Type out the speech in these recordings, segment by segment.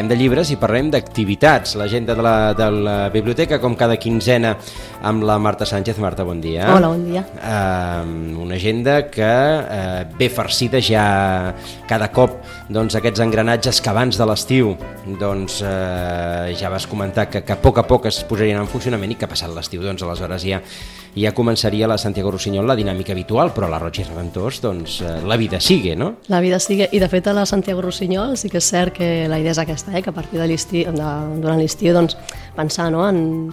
Parlarem de llibres i parlarem d'activitats. L'agenda de, la, de la biblioteca, com cada quinzena, amb la Marta Sánchez. Marta, bon dia. Hola, bon dia. Uh, una agenda que uh, ve farcida ja cada cop doncs, aquests engranatges que abans de l'estiu doncs, uh, ja vas comentar que, que a poc a poc es posarien en funcionament i que passat l'estiu doncs, aleshores ja, ja començaria la Santiago Rossinyol la dinàmica habitual, però a la Roig i Reventós doncs, uh, la vida sigue, no? La vida sigue, i de fet a la Santiago Rossinyol sí que és cert que la idea és aquesta, eh? que a partir de l'estiu, durant l'estiu, doncs, pensar no? en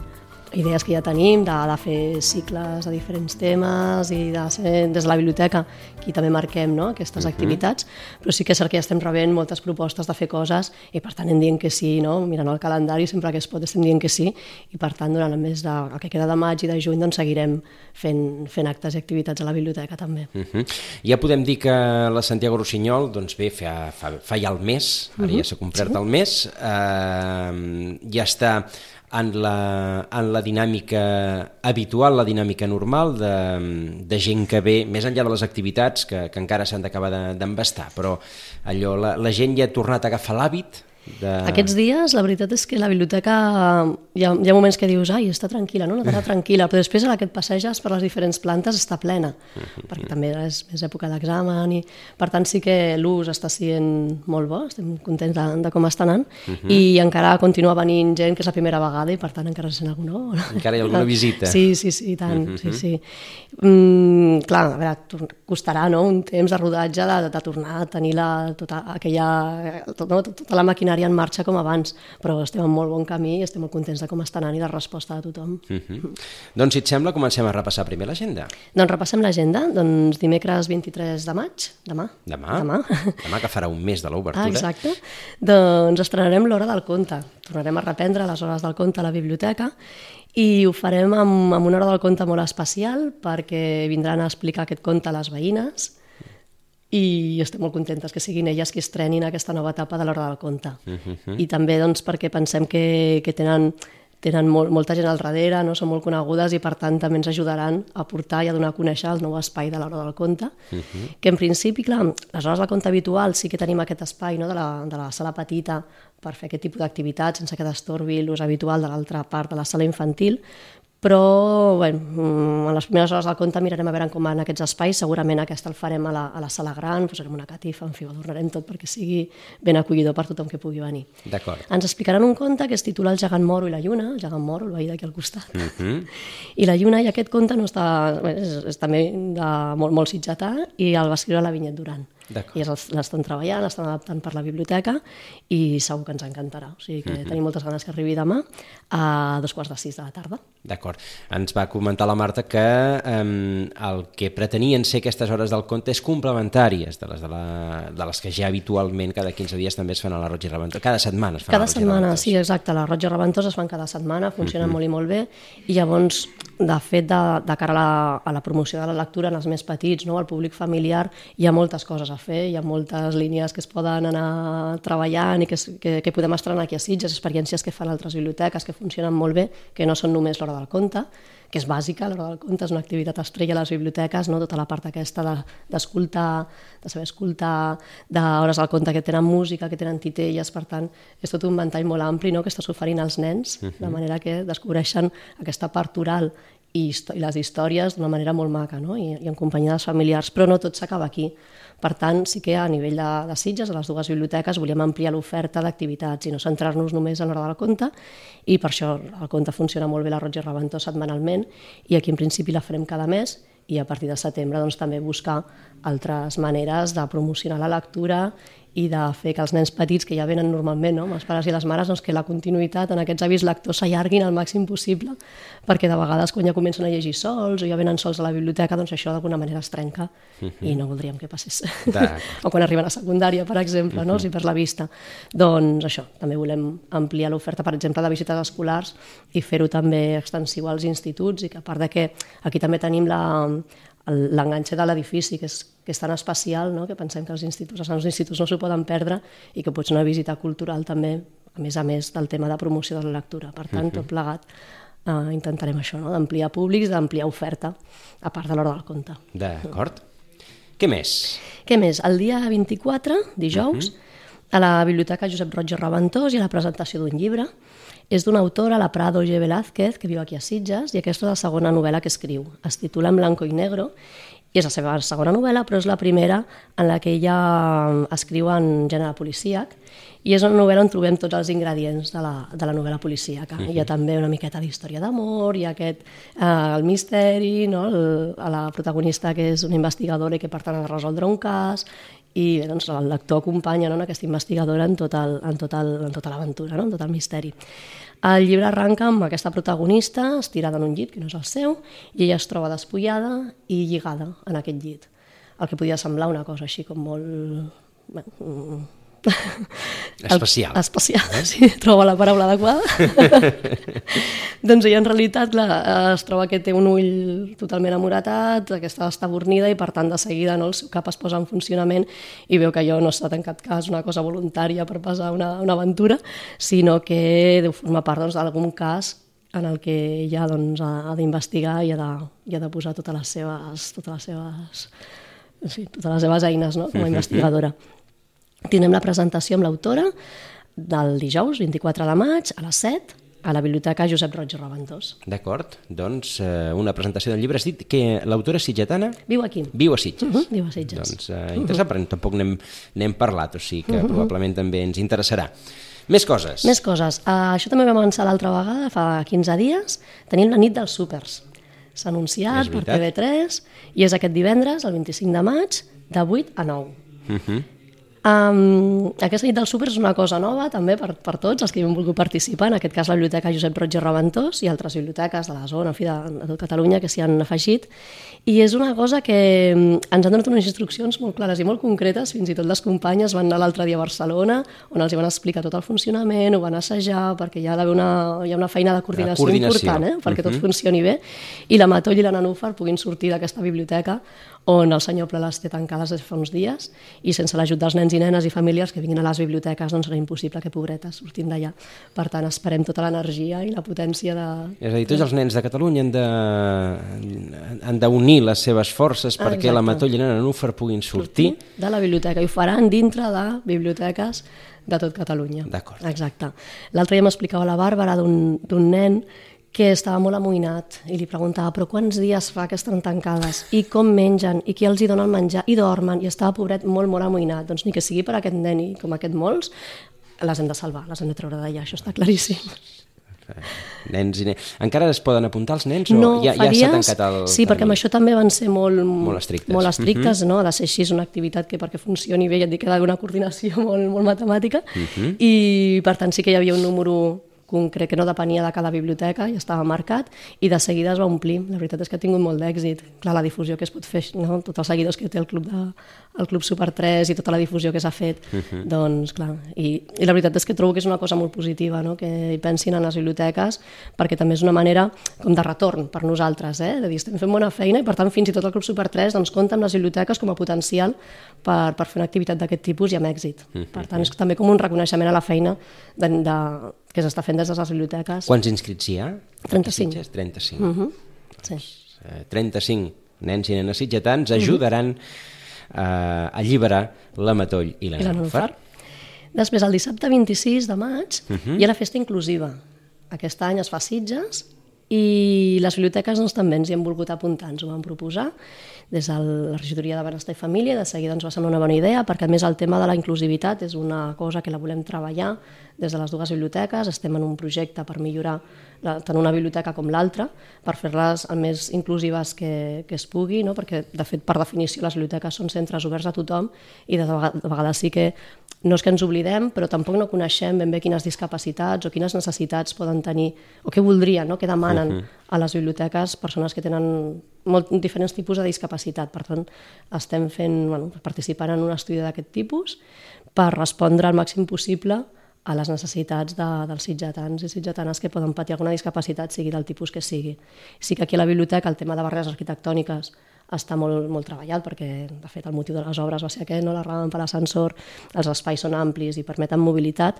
idees que ja tenim, de, de fer cicles de diferents temes i de ser des de la biblioteca qui també marquem no? aquestes uh -huh. activitats, però sí que és cert que ja estem rebent moltes propostes de fer coses i per tant hem dient que sí, no? mirant el calendari sempre que es pot estem dient que sí i per tant durant el mes de, el que queda de maig i de juny doncs seguirem fent, fent actes i activitats a la biblioteca també. Uh -huh. Ja podem dir que la Santiago Rossinyol doncs bé, fa, fa, fa ja el mes, ara uh -huh. ja s'ha complert sí. el mes, eh, ja està en la, en la dinàmica habitual, la dinàmica normal de, de gent que ve, més enllà de les activitats que, que encara s'han d'acabar d'embastar, però allò, la, la gent ja ha tornat a agafar l'hàbit de... Aquests dies, la veritat és que la biblioteca, hi ha, hi ha moments que dius, ai, està tranquil·la, no? Està tranquil·la, però després a la que et passeges per les diferents plantes està plena, perquè també és més època d'examen i per tant sí que l'ús està sent molt bo, estem contents de, de com està anant uh -huh. i encara continua venint gent que és la primera vegada i per tant encara sent algú no? Encara hi ha alguna visita. Sí, sí, sí, i tant, uh -huh. sí, sí. Mm, clar, a veure, costarà no? un temps de rodatge de, de, de tornar a tenir la, tota aquella, tot, no? tota la maquinària maquinària en marxa com abans, però estem en molt bon camí i estem molt contents de com està anant i de resposta de tothom. Uh -huh. Doncs, si et sembla, comencem a repassar primer l'agenda. Doncs repassem l'agenda, doncs dimecres 23 de maig, demà. Demà? Demà, demà que farà un mes de l'obertura. Ah, exacte. Doncs estrenarem l'hora del conte. Tornarem a reprendre les hores del conte a la biblioteca i ho farem amb, amb una hora del conte molt especial perquè vindran a explicar aquest conte a les veïnes i estem molt contentes que siguin elles qui estrenin aquesta nova etapa de l'hora del conte. Uh -huh. I també doncs, perquè pensem que, que tenen, tenen molt, molta gent al darrere, no? són molt conegudes i per tant també ens ajudaran a portar i a donar a conèixer el nou espai de l'hora del conte, uh -huh. que en principi, clar, les hores del conte habitual sí que tenim aquest espai no? de, la, de la sala petita per fer aquest tipus d'activitats sense que destorbi l'ús habitual de l'altra part de la sala infantil, però bueno, mm, en les primeres hores del conte mirarem a veure com van aquests espais, segurament aquest el farem a la, a la sala gran, posarem una catifa, en fi, ho adornarem tot perquè sigui ben acollidor per tothom que pugui venir. D'acord. Ens explicaran un conte que es titula El gegant moro i la lluna, el gegant moro, el veí d'aquí al costat, uh Mhm. -huh. i la lluna, i aquest conte no està, és, és també de, molt, molt sitgetà, i el va escriure la Vinyet Duran. I l'estan treballant, l'estan adaptant per la biblioteca i segur que ens encantarà. O sigui que uh -huh. tenim moltes ganes que arribi demà a dos quarts de sis de la tarda. D'acord. Ens va comentar la Marta que eh, el que pretenien ser aquestes hores del conte és complementàries de les, de, la, de les que ja habitualment cada 15 dies també es fan a la Roig i Reventós. Cada setmana es fan cada a la Roig setmana, sí, exacte. La Roig i Reventós es fan cada setmana, funcionen uh -huh. molt i molt bé i llavors, de fet, de, de cara a la, a la promoció de la lectura en els més petits, no? al públic familiar, hi ha moltes coses a fer, hi ha moltes línies que es poden anar treballant i que, que, que podem estrenar aquí a Sitges, experiències que fan altres biblioteques que funcionen molt bé, que no són només l'hora del conte, que és bàsica, l'hora del conte és una activitat estrella a les biblioteques, no? tota la part aquesta d'escoltar, de, de saber escoltar, d'hores del conte que tenen música, que tenen titelles, per tant, és tot un ventall molt ampli no? que estàs oferint als nens, uh -huh. de manera que descobreixen aquesta part oral i, i les històries d'una manera molt maca no? I, i en companyia dels familiars, però no tot s'acaba aquí. Per tant, sí que a nivell de, de Sitges, a les dues biblioteques, volíem ampliar l'oferta d'activitats i no centrar-nos només en l'hora del conte, i per això el conte funciona molt bé la Roig i setmanalment, i aquí en principi la farem cada mes, i a partir de setembre doncs, també buscar altres maneres de promocionar la lectura i de fer que els nens petits que ja venen normalment, no? amb els pares i les mares, doncs que la continuïtat en aquests avis lectors s'allarguin al màxim possible, perquè de vegades quan ja comencen a llegir sols o ja venen sols a la biblioteca, doncs això d'alguna manera es trenca uh -huh. i no voldríem que passés. o quan arriben a secundària, per exemple, no? Uh -huh. si per la vista. Doncs això, també volem ampliar l'oferta, per exemple, de visites escolars i fer-ho també extensiu als instituts i que a part de que aquí també tenim la, l'enganxe de l'edifici, que, és, que és tan especial, no? que pensem que els instituts, els instituts no s'ho poden perdre i que pot ser una visita cultural també, a més a més del tema de promoció de la lectura. Per tant, uh -huh. tot plegat eh, intentarem això, no? d'ampliar públics, d'ampliar oferta, a part de l'hora del conte. D'acord. Què més? Què més? El dia 24, dijous, uh -huh. a la Biblioteca Josep Roig i Reventós hi ha la presentació d'un llibre és d'una autora, la Prado G. Velázquez, que viu aquí a Sitges, i aquesta és la segona novel·la que escriu. Es titula En blanco i negro, i és la seva segona novel·la, però és la primera en la que ella mm, escriu en gènere policíac, i és una novel·la on trobem tots els ingredients de la, de la novel·la policíaca. Uh -huh. Hi ha també una miqueta d'història d'amor, hi ha aquest, eh, el misteri, no? el, la protagonista que és una investigadora i que per tant ha de resoldre un cas, i doncs, el lector acompanya no, en aquesta investigadora en, tot el, en, tot el, en tota l'aventura, no? en tot el misteri. El llibre arranca amb aquesta protagonista estirada en un llit, que no és el seu, i ella es troba despullada i lligada en aquest llit. El que podia semblar una cosa així com molt... Bueno, Especial. El, especial, eh? sí, trobo la paraula adequada. doncs ella en realitat clar, es troba que té un ull totalment amoratat, aquesta està bornida i per tant de seguida no, el seu cap es posa en funcionament i veu que allò no ha estat en cap cas una cosa voluntària per passar una, una aventura, sinó que deu formar part doncs, d'algun doncs, cas en el que ella doncs, ha, ha d'investigar i, ha de, i ha de posar totes les seves, totes les seves, sí, totes les seves eines no? com a investigadora. Tindrem la presentació amb l'autora del dijous, 24 de maig, a les 7, a la Biblioteca Josep Roig Reventós. D'acord, doncs eh, una presentació del llibre. Has dit que l'autora és sitgetana? Viu aquí. Viu a Sitges. Uh -huh, viu a Sitges. Doncs eh, interessant, uh -huh. però tampoc n'hem parlat, o sigui que uh -huh. probablement també ens interessarà. Més coses. Més coses. Uh, això també vam avançar l'altra vegada, fa 15 dies. Tenim la nit dels súpers. S'ha anunciat per TV3 i és aquest divendres, el 25 de maig, de 8 a 9. Uh -huh. Um, aquesta nit del súper és una cosa nova també per, per tots els que hi hem volgut participar, en aquest cas la Biblioteca Josep Roig i Reventós i altres biblioteques de la zona, en fi, de, de tot Catalunya que s'hi han afegit i és una cosa que ens han donat unes instruccions molt clares i molt concretes, fins i tot les companyes van anar l'altre dia a Barcelona on els hi van explicar tot el funcionament, ho van assajar perquè hi ha d'haver una, hi ha una feina de coordinació, coordinació. important eh? perquè uh -huh. tot funcioni bé i la Matoll i la Nanúfar puguin sortir d'aquesta biblioteca on el senyor Ple les té tancades des fa uns dies i sense l'ajut dels nens i nenes i famílies que vinguin a les biblioteques doncs serà impossible que pobretes sortin d'allà. Per tant, esperem tota l'energia i la potència de... És a dir, tots els nens de Catalunya han de han d'unir les seves forces perquè Exacte. la Matoll i la Nanúfer puguin sortir. De la biblioteca i ho faran dintre de biblioteques de tot Catalunya. D'acord. Exacte. L'altre dia m'explicava la Bàrbara d'un nen que estava molt amoïnat i li preguntava però quants dies fa que estan tancades? I com mengen? I qui els hi dona el menjar? I dormen? I estava pobret molt molt amoïnat. Doncs ni que sigui per aquest nen i com aquest molts les hem de salvar, les hem de treure d'allà això està claríssim. Nens i nens. Encara es poden apuntar els nens o no, ja, ja s'ha tancat el... Sí, perquè amb això també van ser molt, molt estrictes, molt estrictes uh -huh. no? ha de ser així, és una activitat que perquè funcioni bé ja et dic que ha d'haver una coordinació molt, molt matemàtica. Uh -huh. i per tant sí que hi havia un número concret que no depenia de cada biblioteca i estava marcat i de seguida es va omplir. La veritat és que ha tingut molt d'èxit. Clar, la difusió que es pot fer, no? tots els seguidors que té el Club, de, el Club Super 3 i tota la difusió que s'ha fet, uh -huh. doncs clar, i, i la veritat és que trobo que és una cosa molt positiva, no? que hi pensin en les biblioteques, perquè també és una manera com de retorn per nosaltres, eh? de dir, estem fent bona feina i per tant fins i tot el Club Super 3 doncs, compta amb les biblioteques com a potencial per, per fer una activitat d'aquest tipus i amb èxit. Uh -huh. Per tant, és també com un reconeixement a la feina de, de, que s'està fent des de les biblioteques. Quants inscrits hi ha? 35. 35. Uh -huh. sí. 35 nens i nenes sitgetans ajudaran uh -huh. uh, a alliberar la Matoll i la, Nenufar. Després, el dissabte 26 de maig, uh -huh. hi ha la festa inclusiva. Aquest any es fa Sitges i les biblioteques doncs, també ens hi hem volgut apuntar, ens ho vam proposar des de la regidoria de Benestar i Família, de seguida ens va semblar una bona idea, perquè a més el tema de la inclusivitat és una cosa que la volem treballar des de les dues biblioteques, estem en un projecte per millorar la, tant una biblioteca com l'altra, per fer-les el més inclusives que, que es pugui, no? perquè de fet per definició les biblioteques són centres oberts a tothom i de, vegades, de vegades sí que no és que ens oblidem, però tampoc no coneixem ben bé quines discapacitats o quines necessitats poden tenir, o què voldrien, no? què demanen uh -huh. a les biblioteques persones que tenen molt diferents tipus de discapacitat. Per tant, estem fent, bueno, participant en un estudi d'aquest tipus per respondre al màxim possible a les necessitats de, dels sitjatans i sitjatanes que poden patir alguna discapacitat, sigui del tipus que sigui. Sí que aquí a la biblioteca el tema de barreres arquitectòniques està molt, molt treballat perquè, de fet, el motiu de les obres va ser aquest, no? la rampa per l'ascensor, els espais són amplis i permeten mobilitat,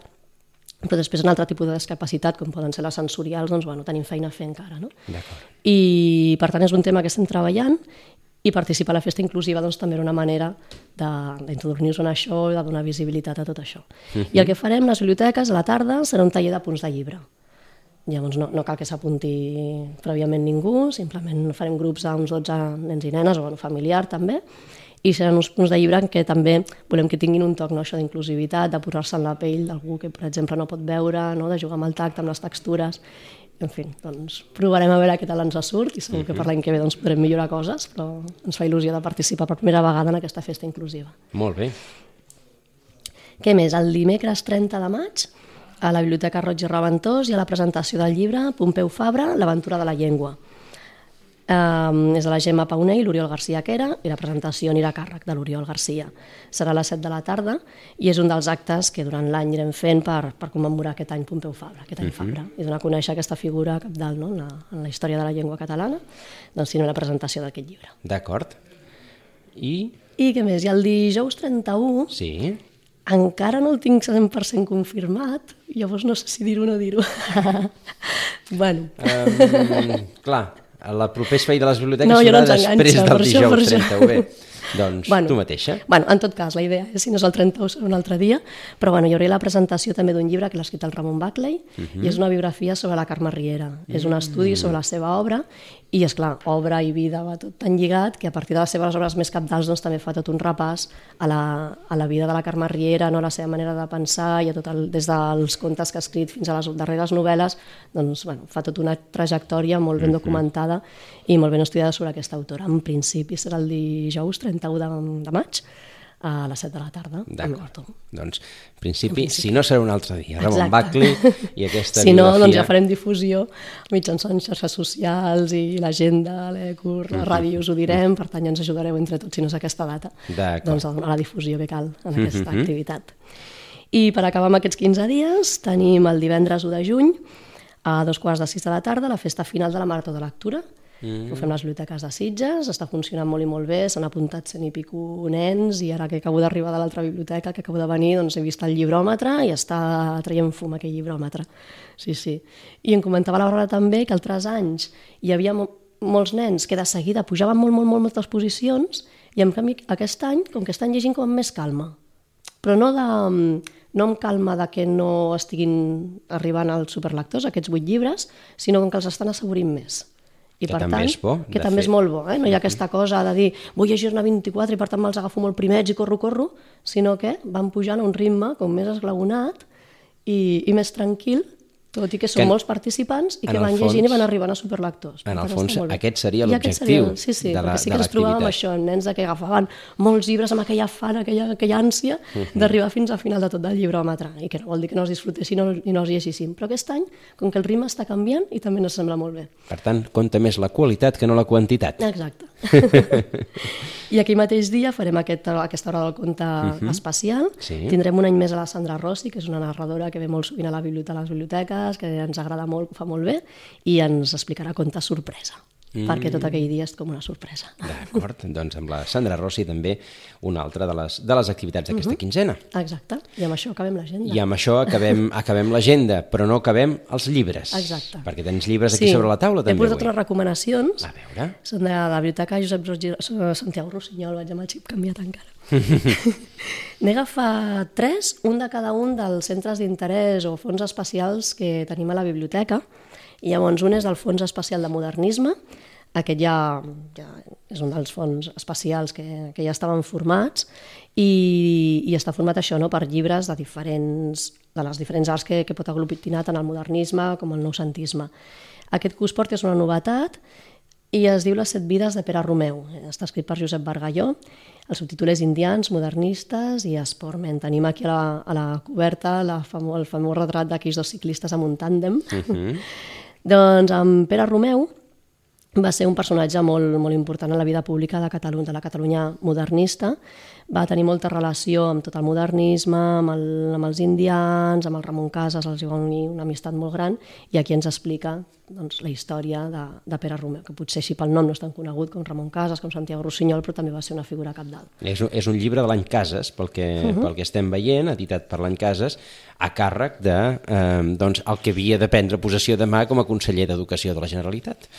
però després un altre tipus de discapacitat, com poden ser les sensorials, doncs, bueno, tenim feina a fer encara. No? I, per tant, és un tema que estem treballant i participar a la festa inclusiva doncs, també era una manera d'introduir-nos en això i de donar visibilitat a tot això. Uh -huh. I el que farem les biblioteques a la tarda serà un taller de punts de llibre. Llavors no, no cal que s'apunti prèviament ningú, simplement farem grups a uns 12 nens i nenes, o bueno, familiar també, i seran uns punts de llibre en què també volem que tinguin un toc no, això d'inclusivitat, de posar-se en la pell d'algú que, per exemple, no pot veure, no, de jugar amb el tacte, amb les textures, en fi, doncs provarem a veure què tal ens surt i segur que per l'any que ve doncs, podrem millorar coses, però ens fa il·lusió de participar per primera vegada en aquesta festa inclusiva. Molt bé. Què més? El dimecres 30 de maig a la Biblioteca Roig i Reventós i a la presentació del llibre Pompeu Fabra, l'aventura de la llengua. Um, és de la Gemma Paunell, l'Oriol Garcia Quera, i la presentació anirà a càrrec de l'Oriol Garcia. Serà a les 7 de la tarda i és un dels actes que durant l'any anirem fent per, per commemorar aquest any Pompeu Fabra, aquest any uh. -huh. Fabra, i donar a conèixer aquesta figura capdalt no? en, la, en la història de la llengua catalana, doncs sinó la presentació d'aquest llibre. D'acord. I... I què més? I el dijous 31 sí encara no el tinc 100% confirmat, llavors no sé si dir-ho o no dir-ho. bueno. Um, clar, la proper espai de les biblioteques no, serà no després del dijous 31. Bé, doncs bueno, tu mateixa. Bueno, en tot cas, la idea és, si no és el 31, serà un altre dia, però bueno, hi haurà la presentació també d'un llibre que l'ha escrit el Ramon Buckley, uh -huh. i és una biografia sobre la Carme Riera. Uh -huh. És un estudi sobre la seva obra, i és clar, obra i vida va tot tan lligat que a partir de les seves obres més capdals doncs, també fa tot un repàs a la, a la vida de la Carme Riera, no? a la seva manera de pensar i a tot el, des dels contes que ha escrit fins a les darreres novel·les, doncs, bueno, fa tota una trajectòria molt ben documentada i molt ben estudiada sobre aquesta autora. En principi serà el dijous 30 31 de, de maig a les 7 de la tarda. D'acord. Doncs, en principi, si no serà un altre dia. Ramon Bacli i aquesta Si no, doncs ja farem difusió mitjançant xarxes socials i l'agenda, l'ECUR, la ràdio, us ho direm, per tant ja ens ajudareu entre tots, si no és aquesta data, doncs a donar la difusió que cal en aquesta uh -huh. activitat. I per acabar amb aquests 15 dies, tenim el divendres 1 de juny, a dos quarts de sis de la tarda, la festa final de la Marató de Lectura, Mm. Ho fem les biblioteques de Sitges, està funcionant molt i molt bé, s'han apuntat cent i pico nens i ara que acabo d'arribar de l'altra biblioteca, que acabo de venir, doncs he vist el llibròmetre i està traient fum aquell llibròmetre. Sí, sí. I em comentava la Laura també que altres anys hi havia molts nens que de seguida pujaven molt, molt, molt moltes posicions i en canvi aquest any, com que estan llegint com amb més calma, però no de, no amb calma de que no estiguin arribant als superlectors, aquests vuit llibres, sinó com que els estan assaborint més. I que per també tant, és bo, que també fet. és molt bo, eh? no hi ha aquesta cosa de dir vull llegir-ne 24 i per tant me'ls agafo molt primers i corro, corro, sinó que van pujant a un ritme com més esglaonat i, i més tranquil tot i que són que, molts participants i que van fons, llegint i van arribant a superlectors. En el fons, aquest seria l'objectiu sí, sí, de la, sí que ens trobàvem això, nens que agafaven molts llibres amb aquella fan, aquella, aquella ànsia uh -huh. d'arribar fins al final de tot el llibròmetre, i que no vol dir que no els disfrutessin i no els llegissin. Però aquest any, com que el ritme està canviant, i també ens sembla molt bé. Per tant, compta més la qualitat que no la quantitat. Exacte. I aquell mateix dia farem aquest, aquesta hora del conte uh -huh. especial. Sí. Tindrem un any més a la Sandra Rossi, que és una narradora que ve molt sovint a la biblioteca, a les biblioteques, que ens agrada molt, que fa molt bé, i ens explicarà contes sorpresa mm. perquè tot aquell dia és com una sorpresa. D'acord, doncs amb la Sandra Rossi també una altra de les, de les activitats d'aquesta uh -huh. quinzena. Exacte, i amb això acabem l'agenda. I amb això acabem, acabem l'agenda, però no acabem els llibres. Exacte. Perquè tens llibres aquí sí. sobre la taula també He posat unes recomanacions. A veure. Són de la biblioteca Josep Roig, Santiago Rossinyol, vaig amb el xip canviat encara. N'he agafat tres, un de cada un dels centres d'interès o fons especials que tenim a la biblioteca. I llavors un és el Fons Especial de Modernisme, aquest ja, ja és un dels fons especials que, que ja estaven formats i, i està format això no, per llibres de diferents de les diferents arts que, que pot aglutinar tant el modernisme com el noucentisme. Aquest curs porta és una novetat i es diu Les set vides de Pere Romeu. Està escrit per Josep Bargalló. El subtítol és Indians, modernistes i esportment. Tenim aquí a la, a la coberta la famo, el famós retrat d'aquells dos ciclistes amb un tàndem. Uh -huh. Doncs amb Pere Romeu va ser un personatge molt, molt important en la vida pública de Catalunya, de la Catalunya modernista. Va tenir molta relació amb tot el modernisme, amb, el, amb els indians, amb el Ramon Casas, els va unir una amistat molt gran, i aquí ens explica doncs, la història de, de Pere Romeu, que potser així pel nom no és tan conegut com Ramon Casas, com Santiago Rossinyol, però també va ser una figura capdalt. És, és un llibre de l'any Casas, pel que, uh -huh. pel que estem veient, editat per l'any Casas, a càrrec de eh, doncs, el que havia de prendre possessió demà com a conseller d'Educació de la Generalitat.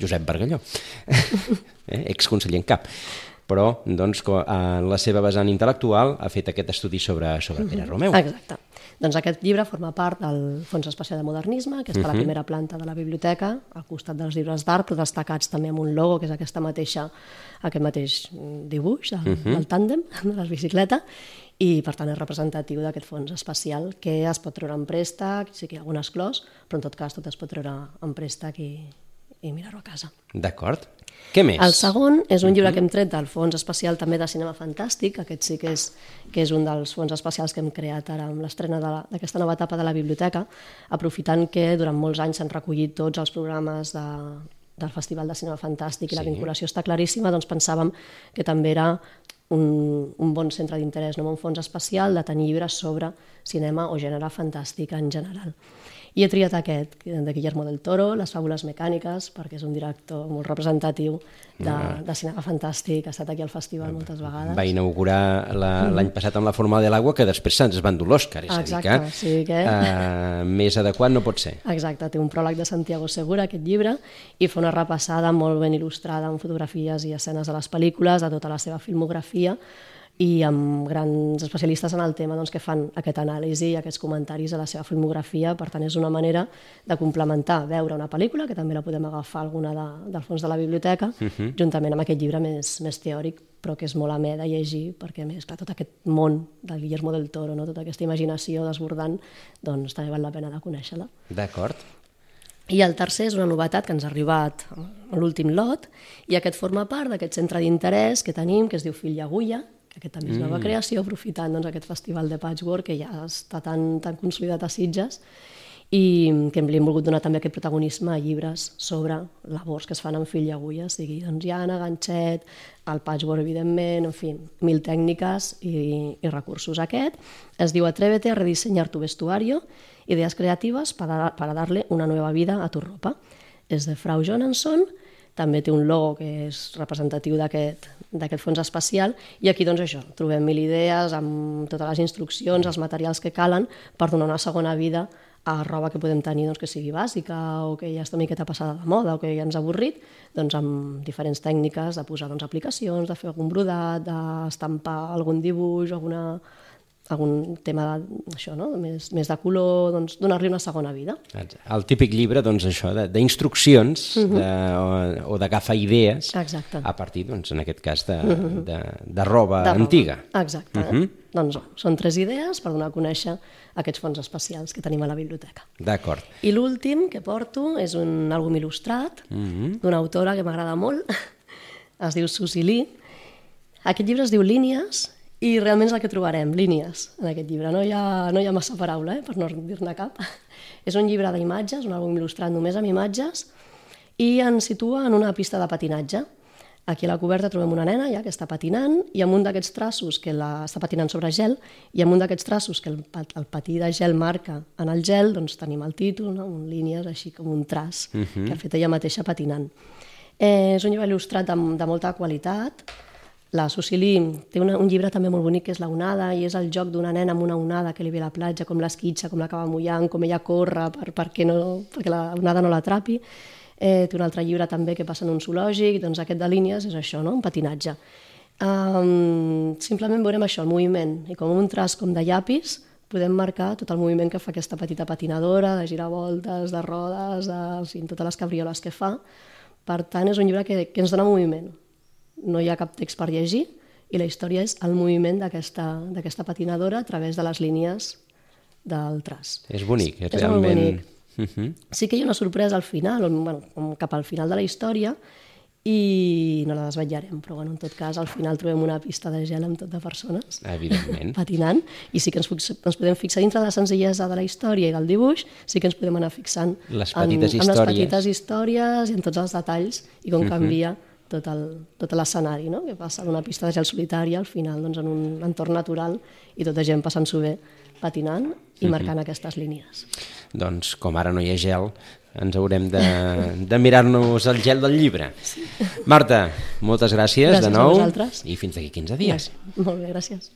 Josep Bargalló, eh, exconseller en cap però doncs, en la seva vessant intel·lectual ha fet aquest estudi sobre, sobre Pere. Romeu. Exacte. Doncs aquest llibre forma part del Fons Especial de Modernisme, que està uh -huh. a la primera planta de la biblioteca, al costat dels llibres d'art, però destacats també amb un logo, que és aquesta mateixa, aquest mateix dibuix del, uh. -huh. del tàndem, de la bicicleta, i per tant és representatiu d'aquest fons especial que es pot treure en préstec, sí que hi ha algun esclòs, però en tot cas tot es pot treure en préstec i, i mirar-ho a casa. D'acord. Què més? El segon és un llibre que hem tret del Fons Especial també de Cinema Fantàstic, aquest sí que és, que és un dels fons especials que hem creat ara amb l'estrena d'aquesta nova etapa de la biblioteca, aprofitant que durant molts anys s'han recollit tots els programes de, del Festival de Cinema Fantàstic i sí. la vinculació està claríssima, doncs pensàvem que també era un, un bon centre d'interès, no? un fons especial de tenir llibres sobre cinema o gènere fantàstic en general. I he triat aquest, de Guillermo del Toro, Les fàbules mecàniques, perquè és un director molt representatiu de, de cinema fantàstic, ha estat aquí al festival moltes vegades. Va inaugurar mm. l'any passat amb La forma de l'aigua, que després se'ns van dur l'Òscar, és Exacte, a dir que, sí que... Uh, més adequat no pot ser. Exacte, té un pròleg de Santiago Segura, aquest llibre, i fa una repassada molt ben il·lustrada amb fotografies i escenes de les pel·lícules, de tota la seva filmografia, i amb grans especialistes en el tema doncs, que fan aquest anàlisi i aquests comentaris a la seva filmografia. Per tant, és una manera de complementar, veure una pel·lícula, que també la podem agafar alguna de, del fons de la biblioteca, uh mhm. -huh. juntament amb aquest llibre més, més teòric, però que és molt amè de llegir, perquè més, clar, tot aquest món del Guillermo del Toro, no? tota aquesta imaginació desbordant, doncs també val la pena de conèixer-la. D'acord. I el tercer és una novetat que ens ha arribat a l'últim lot, i aquest forma part d'aquest centre d'interès que tenim, que es diu Fill i Agulla, aquest també és nova mm. creació, aprofitant doncs, aquest festival de patchwork que ja està tan, tan consolidat a Sitges i que li hem volgut donar també aquest protagonisme a llibres sobre labors que es fan amb fil i agulla, sigui doncs, llana, ganxet, el patchwork, evidentment, en fi, mil tècniques i, i recursos. Aquest es diu Atrévete a rediseñar tu vestuario, ideas creativas para, para darle una nueva vida a tu ropa. És de Frau Jonanson, també té un logo que és representatiu d'aquest fons especial. I aquí doncs això, trobem mil idees amb totes les instruccions, els materials que calen per donar una segona vida a roba que podem tenir doncs, que sigui bàsica o que ja està una miqueta passada de moda o que ja ens ha avorrit, doncs amb diferents tècniques de posar doncs, aplicacions, de fer algun brodat, d'estampar algun dibuix, alguna, algun tema de, això, no? més, més de color, doncs, donar-li una segona vida. El típic llibre, doncs, això, d'instruccions uh -huh. de, o, o d'agafar idees Exacte. a partir, doncs, en aquest cas, de, uh -huh. de, de roba de antiga. Roba. Exacte. Uh -huh. Doncs són tres idees per donar a conèixer aquests fons especials que tenim a la biblioteca. D'acord. I l'últim que porto és un àlbum il·lustrat uh -huh. d'una autora que m'agrada molt, es diu Susi Lee. Aquest llibre es diu Línies i realment és el que trobarem, línies, en aquest llibre. No hi ha, no hi ha massa paraula, eh, per no dir-ne cap. és un llibre d'imatges, un àlbum il·lustrat només amb imatges, i ens situa en una pista de patinatge. Aquí a la coberta trobem una nena ja que està patinant i amb un d'aquests traços que la, està patinant sobre gel i amb un d'aquests traços que el, el patí de gel marca en el gel, doncs tenim el títol, no? un línies així com un traç uh -huh. que ha fet ella mateixa patinant. Eh, és un llibre il·lustrat de, de molta qualitat, la Susili té una, un llibre també molt bonic que és La onada i és el joc d'una nena amb una onada que li ve a la platja, com l'esquitxa, com l'acaba mullant, com ella corre per, perquè, no, perquè la onada no l'atrapi. Eh, té un altre llibre també que passa en un zoològic, doncs aquest de línies és això, no? un patinatge. Um, simplement veurem això, el moviment, i com un traç com de llapis podem marcar tot el moviment que fa aquesta petita patinadora, de girar voltes, de rodes, de, en fi, totes les cabrioles que fa. Per tant, és un llibre que, que ens dona moviment, no hi ha cap text per llegir i la història és el moviment d'aquesta patinadora a través de les línies del traç. És bonic, és, És molt realment... bonic. Uh -huh. Sí que hi ha una sorpresa al final, on, bueno, cap al final de la història, i no la desvetllarem, però bueno, en tot cas al final trobem una pista de gel amb tot de persones Evidentment. patinant i sí que ens, ens podem fixar dintre de la senzillesa de la història i del dibuix, sí que ens podem anar fixant Les en, petites en les històries. petites històries i en tots els detalls i com canvia tot el- tot l'escenari, no? que passa d'una pista de gel solitària al final doncs, en un entorn natural i tota gent passant-s'ho bé patinant i marcant aquestes línies. Doncs com ara no hi ha gel, ens haurem de, de mirar-nos el gel del llibre. Marta, moltes gràcies, Gràcies de nou i fins d'aquí 15 dies. Molt bé, gràcies.